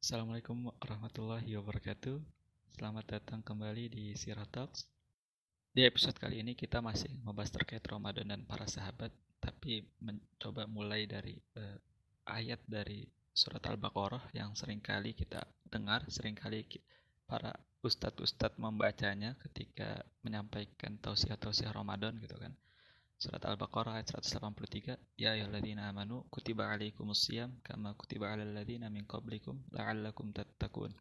Assalamualaikum warahmatullahi wabarakatuh. Selamat datang kembali di Sirah Talks. Di episode kali ini kita masih membahas terkait Ramadan dan para sahabat, tapi mencoba mulai dari uh, ayat dari surat Al-Baqarah yang sering kali kita dengar, sering kali para ustadz-ustadz membacanya ketika menyampaikan tausiah-tausiah Ramadan gitu kan. Surat Al-Baqarah ayat 183, Ya ayyuhalladzina amanu kutiba alaikumusiyam kama kutiba alal ladzina min qablikum la'allakum tattaqun.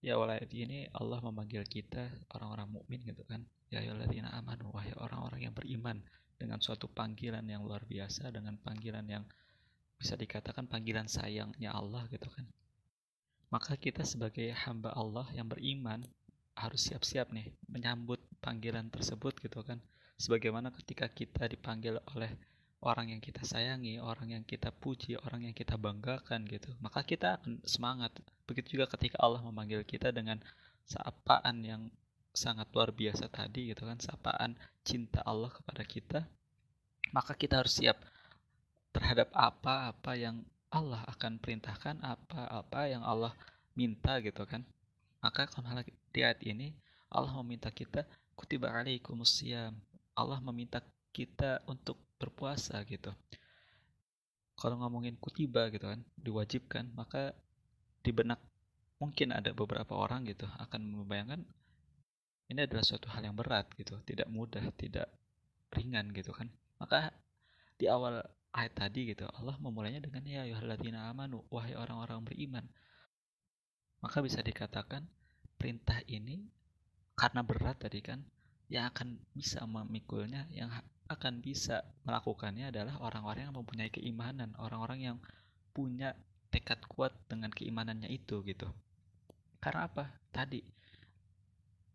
Ya awal ayat ini Allah memanggil kita orang-orang mukmin gitu kan. Ya ayyuhalladzina amanu wahai orang-orang yang beriman dengan suatu panggilan yang luar biasa dengan panggilan yang bisa dikatakan panggilan sayangnya Allah gitu kan. Maka kita sebagai hamba Allah yang beriman harus siap-siap nih menyambut panggilan tersebut gitu kan sebagaimana ketika kita dipanggil oleh orang yang kita sayangi, orang yang kita puji, orang yang kita banggakan gitu, maka kita akan semangat. Begitu juga ketika Allah memanggil kita dengan sapaan yang sangat luar biasa tadi gitu kan, sapaan cinta Allah kepada kita, maka kita harus siap terhadap apa-apa yang Allah akan perintahkan, apa-apa yang Allah minta gitu kan. Maka kalau di ayat ini Allah meminta kita kutiba alaikumusiyam Allah meminta kita untuk berpuasa gitu. Kalau ngomongin kutiba gitu kan, diwajibkan, maka di benak mungkin ada beberapa orang gitu akan membayangkan ini adalah suatu hal yang berat gitu, tidak mudah, tidak ringan gitu kan. Maka di awal ayat tadi gitu, Allah memulainya dengan ya ayyuhalladzina amanu, wahai orang-orang beriman. Maka bisa dikatakan perintah ini karena berat tadi kan yang akan bisa memikulnya, yang akan bisa melakukannya adalah orang-orang yang mempunyai keimanan, orang-orang yang punya tekad kuat dengan keimanannya itu gitu. Karena apa? Tadi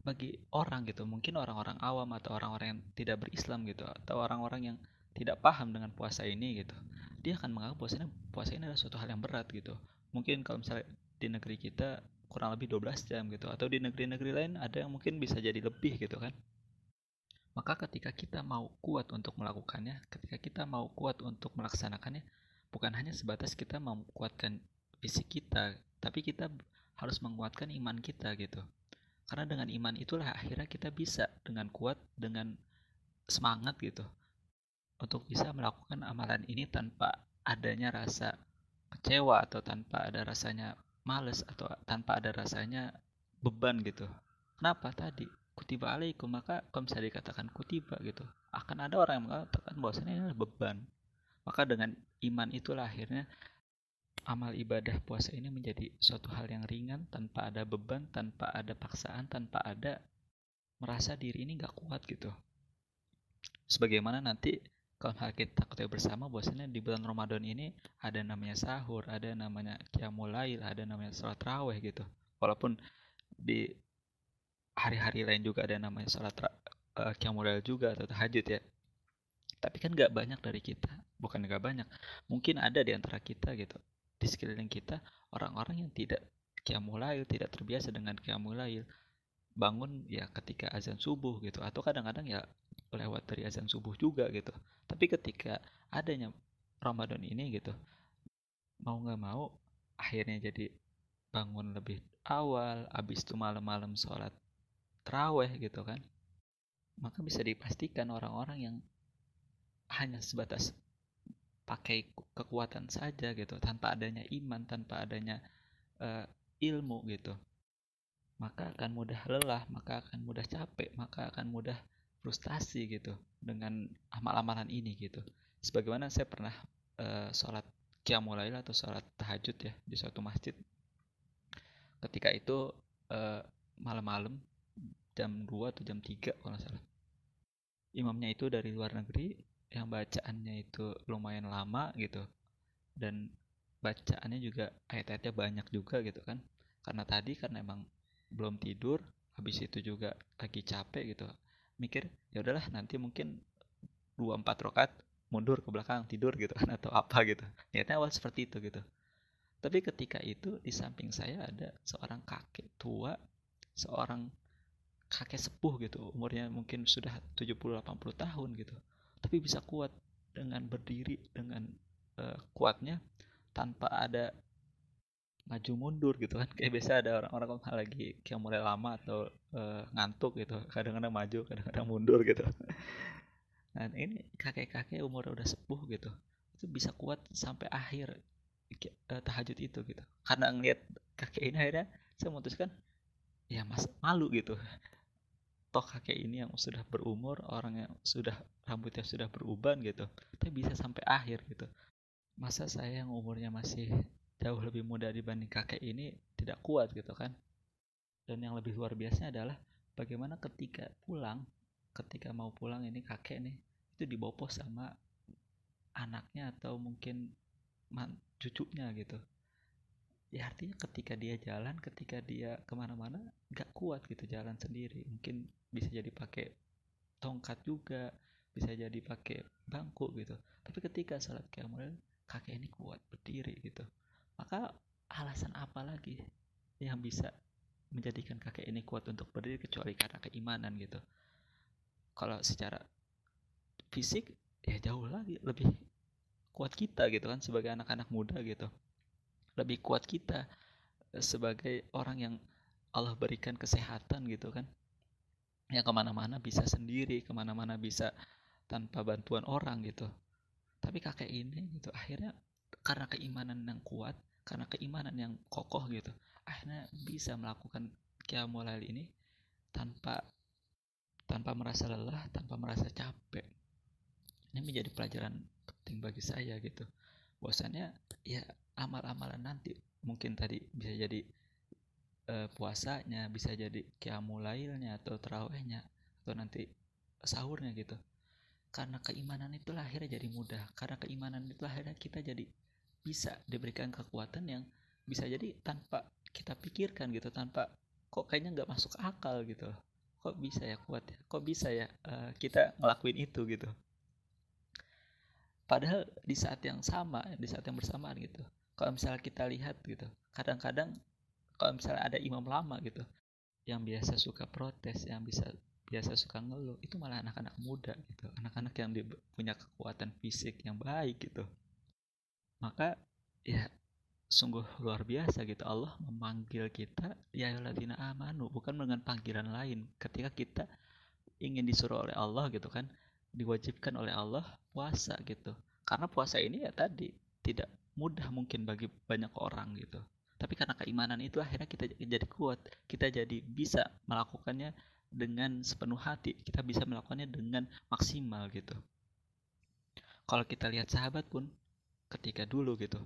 bagi orang gitu, mungkin orang-orang awam atau orang-orang yang tidak berislam gitu, atau orang-orang yang tidak paham dengan puasa ini gitu, dia akan menganggap puasa ini, puasa ini adalah suatu hal yang berat gitu. Mungkin kalau misalnya di negeri kita kurang lebih 12 jam gitu, atau di negeri-negeri lain ada yang mungkin bisa jadi lebih gitu kan. Maka ketika kita mau kuat untuk melakukannya, ketika kita mau kuat untuk melaksanakannya, bukan hanya sebatas kita menguatkan fisik kita, tapi kita harus menguatkan iman kita gitu. Karena dengan iman itulah akhirnya kita bisa dengan kuat, dengan semangat gitu. Untuk bisa melakukan amalan ini tanpa adanya rasa kecewa atau tanpa ada rasanya males atau tanpa ada rasanya beban gitu. Kenapa tadi? Kutiba alaikum maka kalau bisa dikatakan kutiba gitu akan ada orang yang mengatakan bahwasanya ini adalah beban. Maka dengan iman itulah akhirnya amal ibadah puasa ini menjadi suatu hal yang ringan tanpa ada beban tanpa ada paksaan tanpa ada merasa diri ini nggak kuat gitu. Sebagaimana nanti kalau hal kita ketahui bersama bahwasanya di bulan Ramadan ini ada namanya sahur ada namanya qiyamul ada namanya sholat raweh gitu. Walaupun di hari-hari lain juga ada namanya sholat uh, juga atau tahajud ya. Tapi kan nggak banyak dari kita. Bukan nggak banyak. Mungkin ada di antara kita gitu di sekeliling kita orang-orang yang tidak qiyamul tidak terbiasa dengan qiyamul bangun ya ketika azan subuh gitu. Atau kadang-kadang ya lewat dari azan subuh juga gitu. Tapi ketika adanya Ramadan ini gitu mau nggak mau akhirnya jadi bangun lebih awal habis itu malam-malam sholat teraweh gitu kan maka bisa dipastikan orang-orang yang hanya sebatas pakai kekuatan saja gitu tanpa adanya iman tanpa adanya uh, ilmu gitu maka akan mudah lelah maka akan mudah capek maka akan mudah frustasi gitu dengan amal-amalan ini gitu. Sebagaimana saya pernah uh, sholat qiyamulail atau sholat tahajud ya di suatu masjid. Ketika itu uh, malam-malam jam 2 atau jam 3 kalau nggak salah. Imamnya itu dari luar negeri yang bacaannya itu lumayan lama gitu. Dan bacaannya juga ayat-ayatnya banyak juga gitu kan. Karena tadi karena emang belum tidur habis itu juga lagi capek gitu. Mikir ya udahlah nanti mungkin dua empat rokat mundur ke belakang tidur gitu kan atau apa gitu. Niatnya awal seperti itu gitu. Tapi ketika itu di samping saya ada seorang kakek tua seorang kakek sepuh gitu umurnya mungkin sudah 70-80 tahun gitu. Tapi bisa kuat dengan berdiri dengan uh, kuatnya tanpa ada maju mundur gitu kan. Kayak biasa ada orang-orang kalau lagi kayak mulai lama atau uh, ngantuk gitu kadang-kadang maju kadang-kadang mundur gitu. Nah ini kakek-kakek umur udah sepuh gitu itu bisa kuat sampai akhir uh, tahajud itu gitu. Karena ngeliat kakek ini akhirnya saya memutuskan ya mas malu gitu toh kakek ini yang sudah berumur orang yang sudah rambutnya sudah beruban gitu tapi bisa sampai akhir gitu. Masa saya yang umurnya masih jauh lebih muda dibanding kakek ini tidak kuat gitu kan? Dan yang lebih luar biasa adalah bagaimana ketika pulang ketika mau pulang ini kakek nih itu dibawa pos sama anaknya atau mungkin man, cucunya gitu ya artinya ketika dia jalan ketika dia ke mana-mana nggak kuat gitu jalan sendiri. Mungkin bisa jadi pakai tongkat juga bisa jadi pakai bangku gitu. Tapi ketika sholat kiamul kakek ini kuat berdiri gitu. Maka alasan apa lagi yang bisa menjadikan kakek ini kuat untuk berdiri kecuali karena keimanan gitu? Kalau secara fisik ya jauh lagi lebih kuat kita gitu kan sebagai anak-anak muda gitu lebih kuat kita eh, sebagai orang yang Allah berikan kesehatan gitu kan. Yang ke mana-mana bisa sendiri ke mana-mana bisa tanpa bantuan orang gitu. Tapi kakek ini gitu akhirnya karena keimanan yang kuat karena keimanan yang kokoh gitu akhirnya bisa melakukan kiamulail ini tanpa tanpa merasa lelah tanpa merasa capek. Ini menjadi pelajaran penting bagi saya gitu. Bahwasannya ya amal-amalan nanti. Mungkin tadi bisa jadi uh, puasanya bisa jadi kiamulailnya atau terawihnya atau nanti sahurnya gitu. Karena keimanan itu akhirnya jadi mudah. Karena keimanan itu akhirnya kita jadi bisa diberikan kekuatan yang bisa jadi tanpa kita pikirkan gitu tanpa kok kayaknya nggak masuk akal gitu kok bisa ya kuat ya? Kok bisa ya uh, kita ngelakuin itu gitu? Padahal di saat yang sama di saat yang bersamaan gitu kalau misalnya kita lihat gitu kadang-kadang kalau misalnya ada imam lama gitu yang biasa suka protes yang bisa biasa suka ngeluh itu malah anak-anak muda gitu. Anak-anak yang punya kekuatan fisik yang baik gitu. Maka ya sungguh luar biasa gitu. Allah memanggil kita ya ladina amanu bukan dengan panggilan lain. Ketika kita ingin disuruh oleh Allah gitu kan diwajibkan oleh Allah puasa gitu. Karena puasa ini ya tadi tidak mudah mungkin bagi banyak orang gitu. Tapi karena keimanan itu akhirnya kita jadi kuat. Kita jadi bisa melakukannya dengan sepenuh hati. Kita bisa melakukannya dengan maksimal gitu. Kalau kita lihat sahabat pun ketika dulu gitu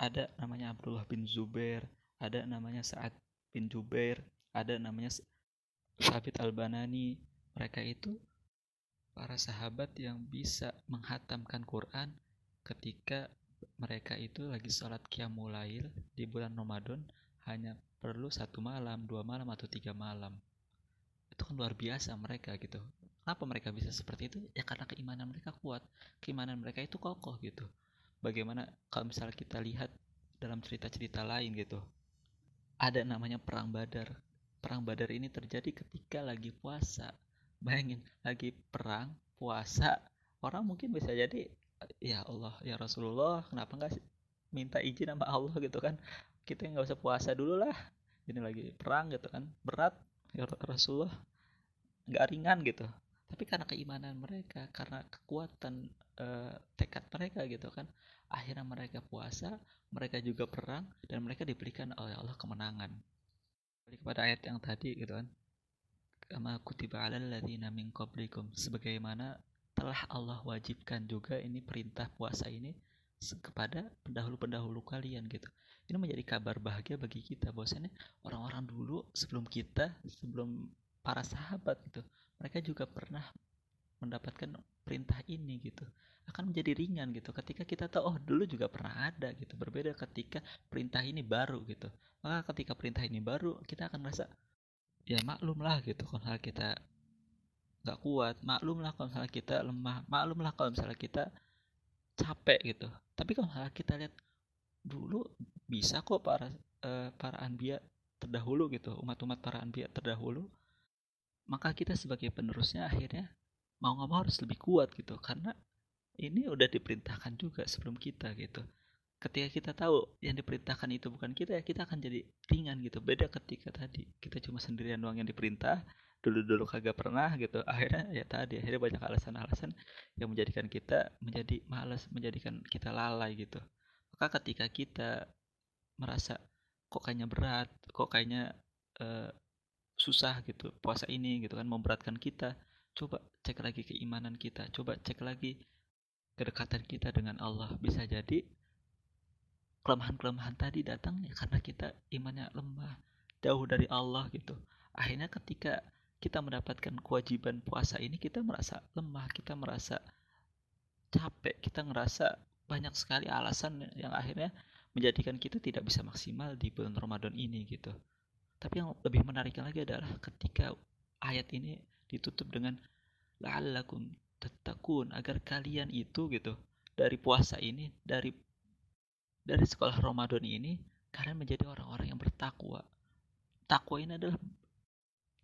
ada namanya Abdullah bin Zubair ada namanya Sa'ad bin Jubair ada namanya Sabit Al-Banani. Mereka itu para sahabat yang bisa menghatamkan Quran ketika mereka itu lagi sholat qiyamulail di bulan Ramadan hanya perlu satu malam, dua malam atau tiga malam. Itu kan luar biasa mereka gitu. Kenapa mereka bisa seperti itu? Ya karena keimanan mereka kuat. Keimanan mereka itu kokoh gitu. Bagaimana kalau misalnya kita lihat dalam cerita-cerita lain gitu. Ada namanya perang Badar. Perang Badar ini terjadi ketika lagi puasa. Bayangin, lagi perang, puasa, orang mungkin bisa jadi ya Allah, ya Rasulullah, kenapa nggak minta izin sama Allah gitu kan? Kita nggak usah puasa dulu lah. Ini lagi perang gitu kan, berat ya Rasulullah, nggak ringan gitu. Tapi karena keimanan mereka karena kekuatan uh, tekad mereka gitu kan. Akhirnya mereka puasa mereka juga perang dan mereka diberikan oleh Allah kemenangan. Kepada ayat yang tadi gitu kan. Kama kutiba alal ladzina min qablikum. Sebagaimana telah Allah wajibkan juga ini perintah puasa ini kepada pendahulu-pendahulu kalian gitu. Ini menjadi kabar bahagia bagi kita bahwasanya orang-orang dulu sebelum kita, sebelum para sahabat gitu, mereka juga pernah mendapatkan perintah ini gitu. Akan menjadi ringan gitu. Ketika kita tahu oh dulu juga pernah ada gitu. Berbeda ketika perintah ini baru gitu. Maka ketika perintah ini baru kita akan merasa ya maklum lah gitu. Kalau kita nggak kuat maklum lah kalau misalnya kita lemah maklum lah kalau misalnya kita capek gitu. Tapi kalau misalnya kita lihat dulu bisa kok para uh, para anbiya terdahulu gitu umat-umat para anbiya terdahulu maka kita sebagai penerusnya akhirnya mau nggak mau harus lebih kuat gitu. Karena ini udah diperintahkan juga sebelum kita gitu. Ketika kita tahu yang diperintahkan itu bukan kita ya kita akan jadi ringan gitu. Beda ketika tadi kita cuma sendirian doang yang diperintah dulu-dulu kagak pernah gitu. Akhirnya ya tadi akhirnya banyak alasan-alasan yang menjadikan kita menjadi malas menjadikan kita lalai gitu. Maka ketika kita merasa kok kayaknya berat kok kayaknya uh, susah gitu puasa ini gitu kan memberatkan kita coba cek lagi keimanan kita coba cek lagi kedekatan kita dengan Allah. Bisa jadi kelemahan-kelemahan tadi datang ya karena kita imannya lemah jauh dari Allah gitu. Akhirnya ketika kita mendapatkan kewajiban puasa ini kita merasa lemah kita merasa capek kita ngerasa banyak sekali alasan yang akhirnya menjadikan kita tidak bisa maksimal di bulan Ramadan ini gitu tapi yang lebih menarik lagi adalah ketika ayat ini ditutup dengan la'allakum tattaqun agar kalian itu gitu dari puasa ini dari dari sekolah Ramadan ini kalian menjadi orang-orang yang bertakwa. Takwa ini adalah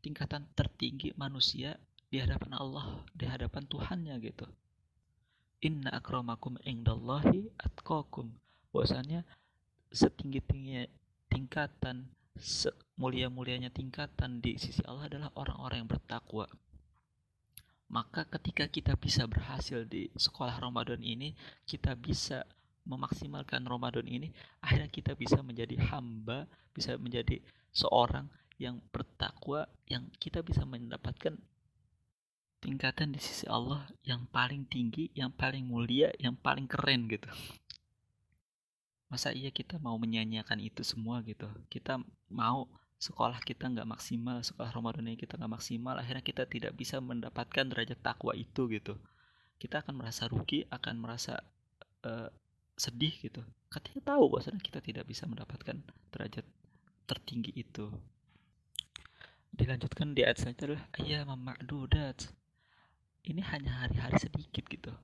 tingkatan tertinggi manusia di hadapan Allah, di hadapan Tuhannya gitu. Inna akramakum indallahi atqakum. Bahwasanya setinggi-tingginya tingkatan semulia-mulianya tingkatan di sisi Allah adalah orang-orang yang bertakwa. Maka ketika kita bisa berhasil di sekolah Ramadan ini, kita bisa memaksimalkan Ramadan ini, akhirnya kita bisa menjadi hamba, bisa menjadi seorang yang bertakwa, yang kita bisa mendapatkan tingkatan di sisi Allah yang paling tinggi, yang paling mulia, yang paling keren gitu. Masa iya kita mau menyanyiakan itu semua gitu? Kita mau sekolah kita nggak maksimal, sekolah Ramadan ini kita nggak maksimal, akhirnya kita tidak bisa mendapatkan derajat takwa itu gitu. Kita akan merasa rugi, akan merasa uh, sedih gitu ketika tahu bahwasanya kita tidak bisa mendapatkan derajat tertinggi itu dilanjutkan di ayat selanjutnya adalah ayah ma'dudat ini hanya hari-hari sedikit gitu.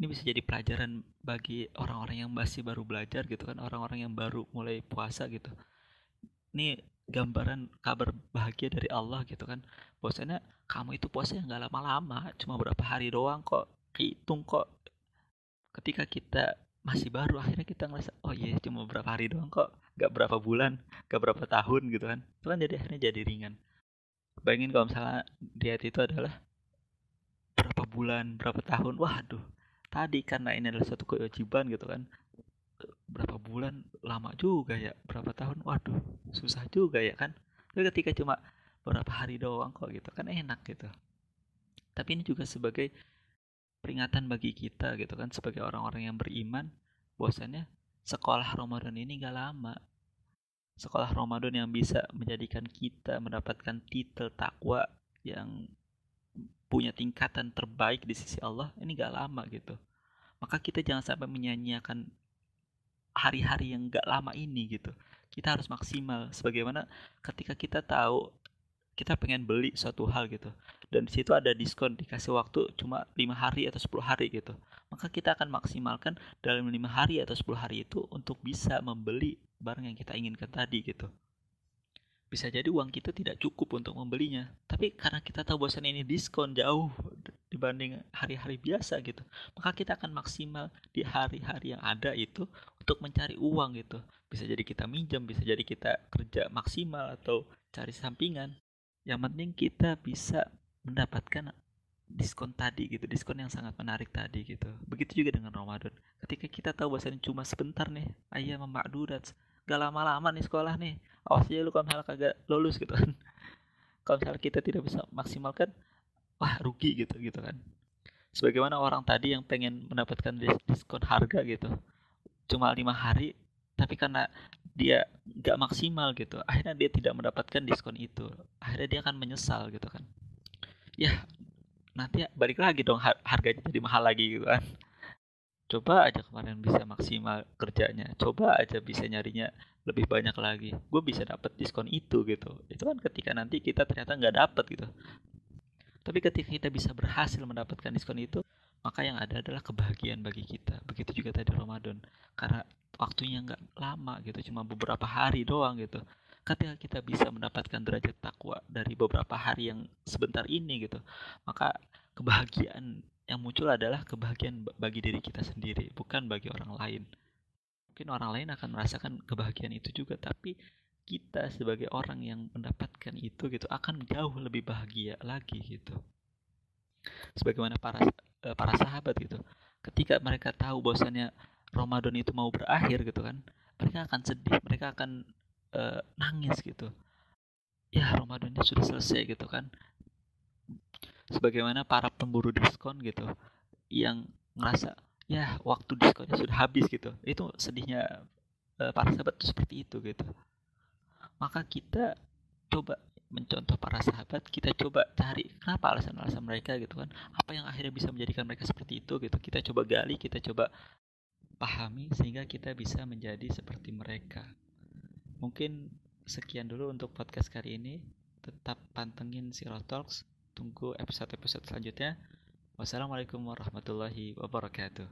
Ini bisa jadi pelajaran bagi orang-orang yang masih baru belajar gitu kan orang-orang yang baru mulai puasa gitu. Ini gambaran kabar bahagia dari Allah gitu kan. Bahwasanya kamu itu puasa yang gak lama-lama cuma berapa hari doang kok. Hitung kok. Ketika kita masih baru akhirnya kita ngerasa oh iya cuma berapa hari doang kok. Gak berapa bulan gak berapa tahun gitu kan. Itu kan jadi akhirnya jadi ringan bayangin kalau misalnya diet itu adalah berapa bulan berapa tahun waduh. Tadi karena ini adalah satu kewajiban gitu kan. Berapa bulan? Lama juga ya. Berapa tahun? Waduh susah juga ya kan. Tapi ketika cuma berapa hari doang kok gitu kan enak gitu. Tapi ini juga sebagai peringatan bagi kita gitu kan sebagai orang-orang yang beriman bahwasannya sekolah Ramadan ini gak lama sekolah Ramadan yang bisa menjadikan kita mendapatkan titel takwa yang punya tingkatan terbaik di sisi Allah ini gak lama gitu. Maka kita jangan sampai menyanyiakan hari-hari yang gak lama ini gitu. Kita harus maksimal. Sebagaimana ketika kita tahu kita pengen beli suatu hal gitu dan di situ ada diskon dikasih waktu cuma lima hari atau 10 hari gitu. Maka kita akan maksimalkan dalam lima hari atau 10 hari itu untuk bisa membeli barang yang kita inginkan tadi gitu. Bisa jadi uang kita tidak cukup untuk membelinya. Tapi karena kita tahu bahwa ini diskon jauh dibanding hari-hari biasa gitu maka kita akan maksimal di hari-hari yang ada itu untuk mencari uang gitu. Bisa jadi kita minjam bisa jadi kita kerja maksimal atau cari sampingan. Yang penting kita bisa mendapatkan diskon tadi gitu diskon yang sangat menarik tadi gitu. Begitu juga dengan Ramadan. Ketika kita tahu bahasanya cuma sebentar nih ayah memakdudat gak lama-lama nih sekolah nih. Awas aja lu kalau misalnya kagak lulus gitu kan. Kalau misalnya kita tidak bisa maksimalkan wah rugi gitu gitu kan. Sebagaimana orang tadi yang pengen mendapatkan diskon harga gitu. Cuma lima hari tapi karena dia nggak maksimal gitu akhirnya dia tidak mendapatkan diskon itu. Akhirnya dia akan menyesal gitu kan. Ya nanti balik lagi dong harganya jadi mahal lagi gitu kan coba aja kemarin bisa maksimal kerjanya. Coba aja bisa nyarinya lebih banyak lagi. Gue bisa dapat diskon itu gitu. Itu kan ketika nanti kita ternyata nggak dapat gitu. Tapi ketika kita bisa berhasil mendapatkan diskon itu maka yang ada adalah kebahagiaan bagi kita. Begitu juga tadi Ramadan. Karena waktunya nggak lama gitu. Cuma beberapa hari doang gitu. Ketika kita bisa mendapatkan derajat takwa dari beberapa hari yang sebentar ini gitu maka kebahagiaan yang muncul adalah kebahagiaan bagi diri kita sendiri, bukan bagi orang lain. Mungkin orang lain akan merasakan kebahagiaan itu juga, tapi kita sebagai orang yang mendapatkan itu gitu akan jauh lebih bahagia lagi gitu. Sebagaimana para eh, para sahabat gitu, ketika mereka tahu bahwasannya Ramadan itu mau berakhir gitu kan, mereka akan sedih, mereka akan uh, nangis gitu. Ya Ramadannya sudah selesai gitu kan, sebagaimana para pemburu diskon gitu yang ngerasa ya waktu diskonnya sudah habis gitu. Itu sedihnya uh, para sahabat tuh seperti itu gitu. Maka kita coba mencontoh para sahabat kita coba cari kenapa alasan-alasan mereka gitu kan. Apa yang akhirnya bisa menjadikan mereka seperti itu gitu. Kita coba gali kita coba pahami sehingga kita bisa menjadi seperti mereka. Mungkin sekian dulu untuk podcast kali ini. Tetap pantengin Siro Talks tunggu episode-episode selanjutnya. Wassalamualaikum warahmatullahi wabarakatuh.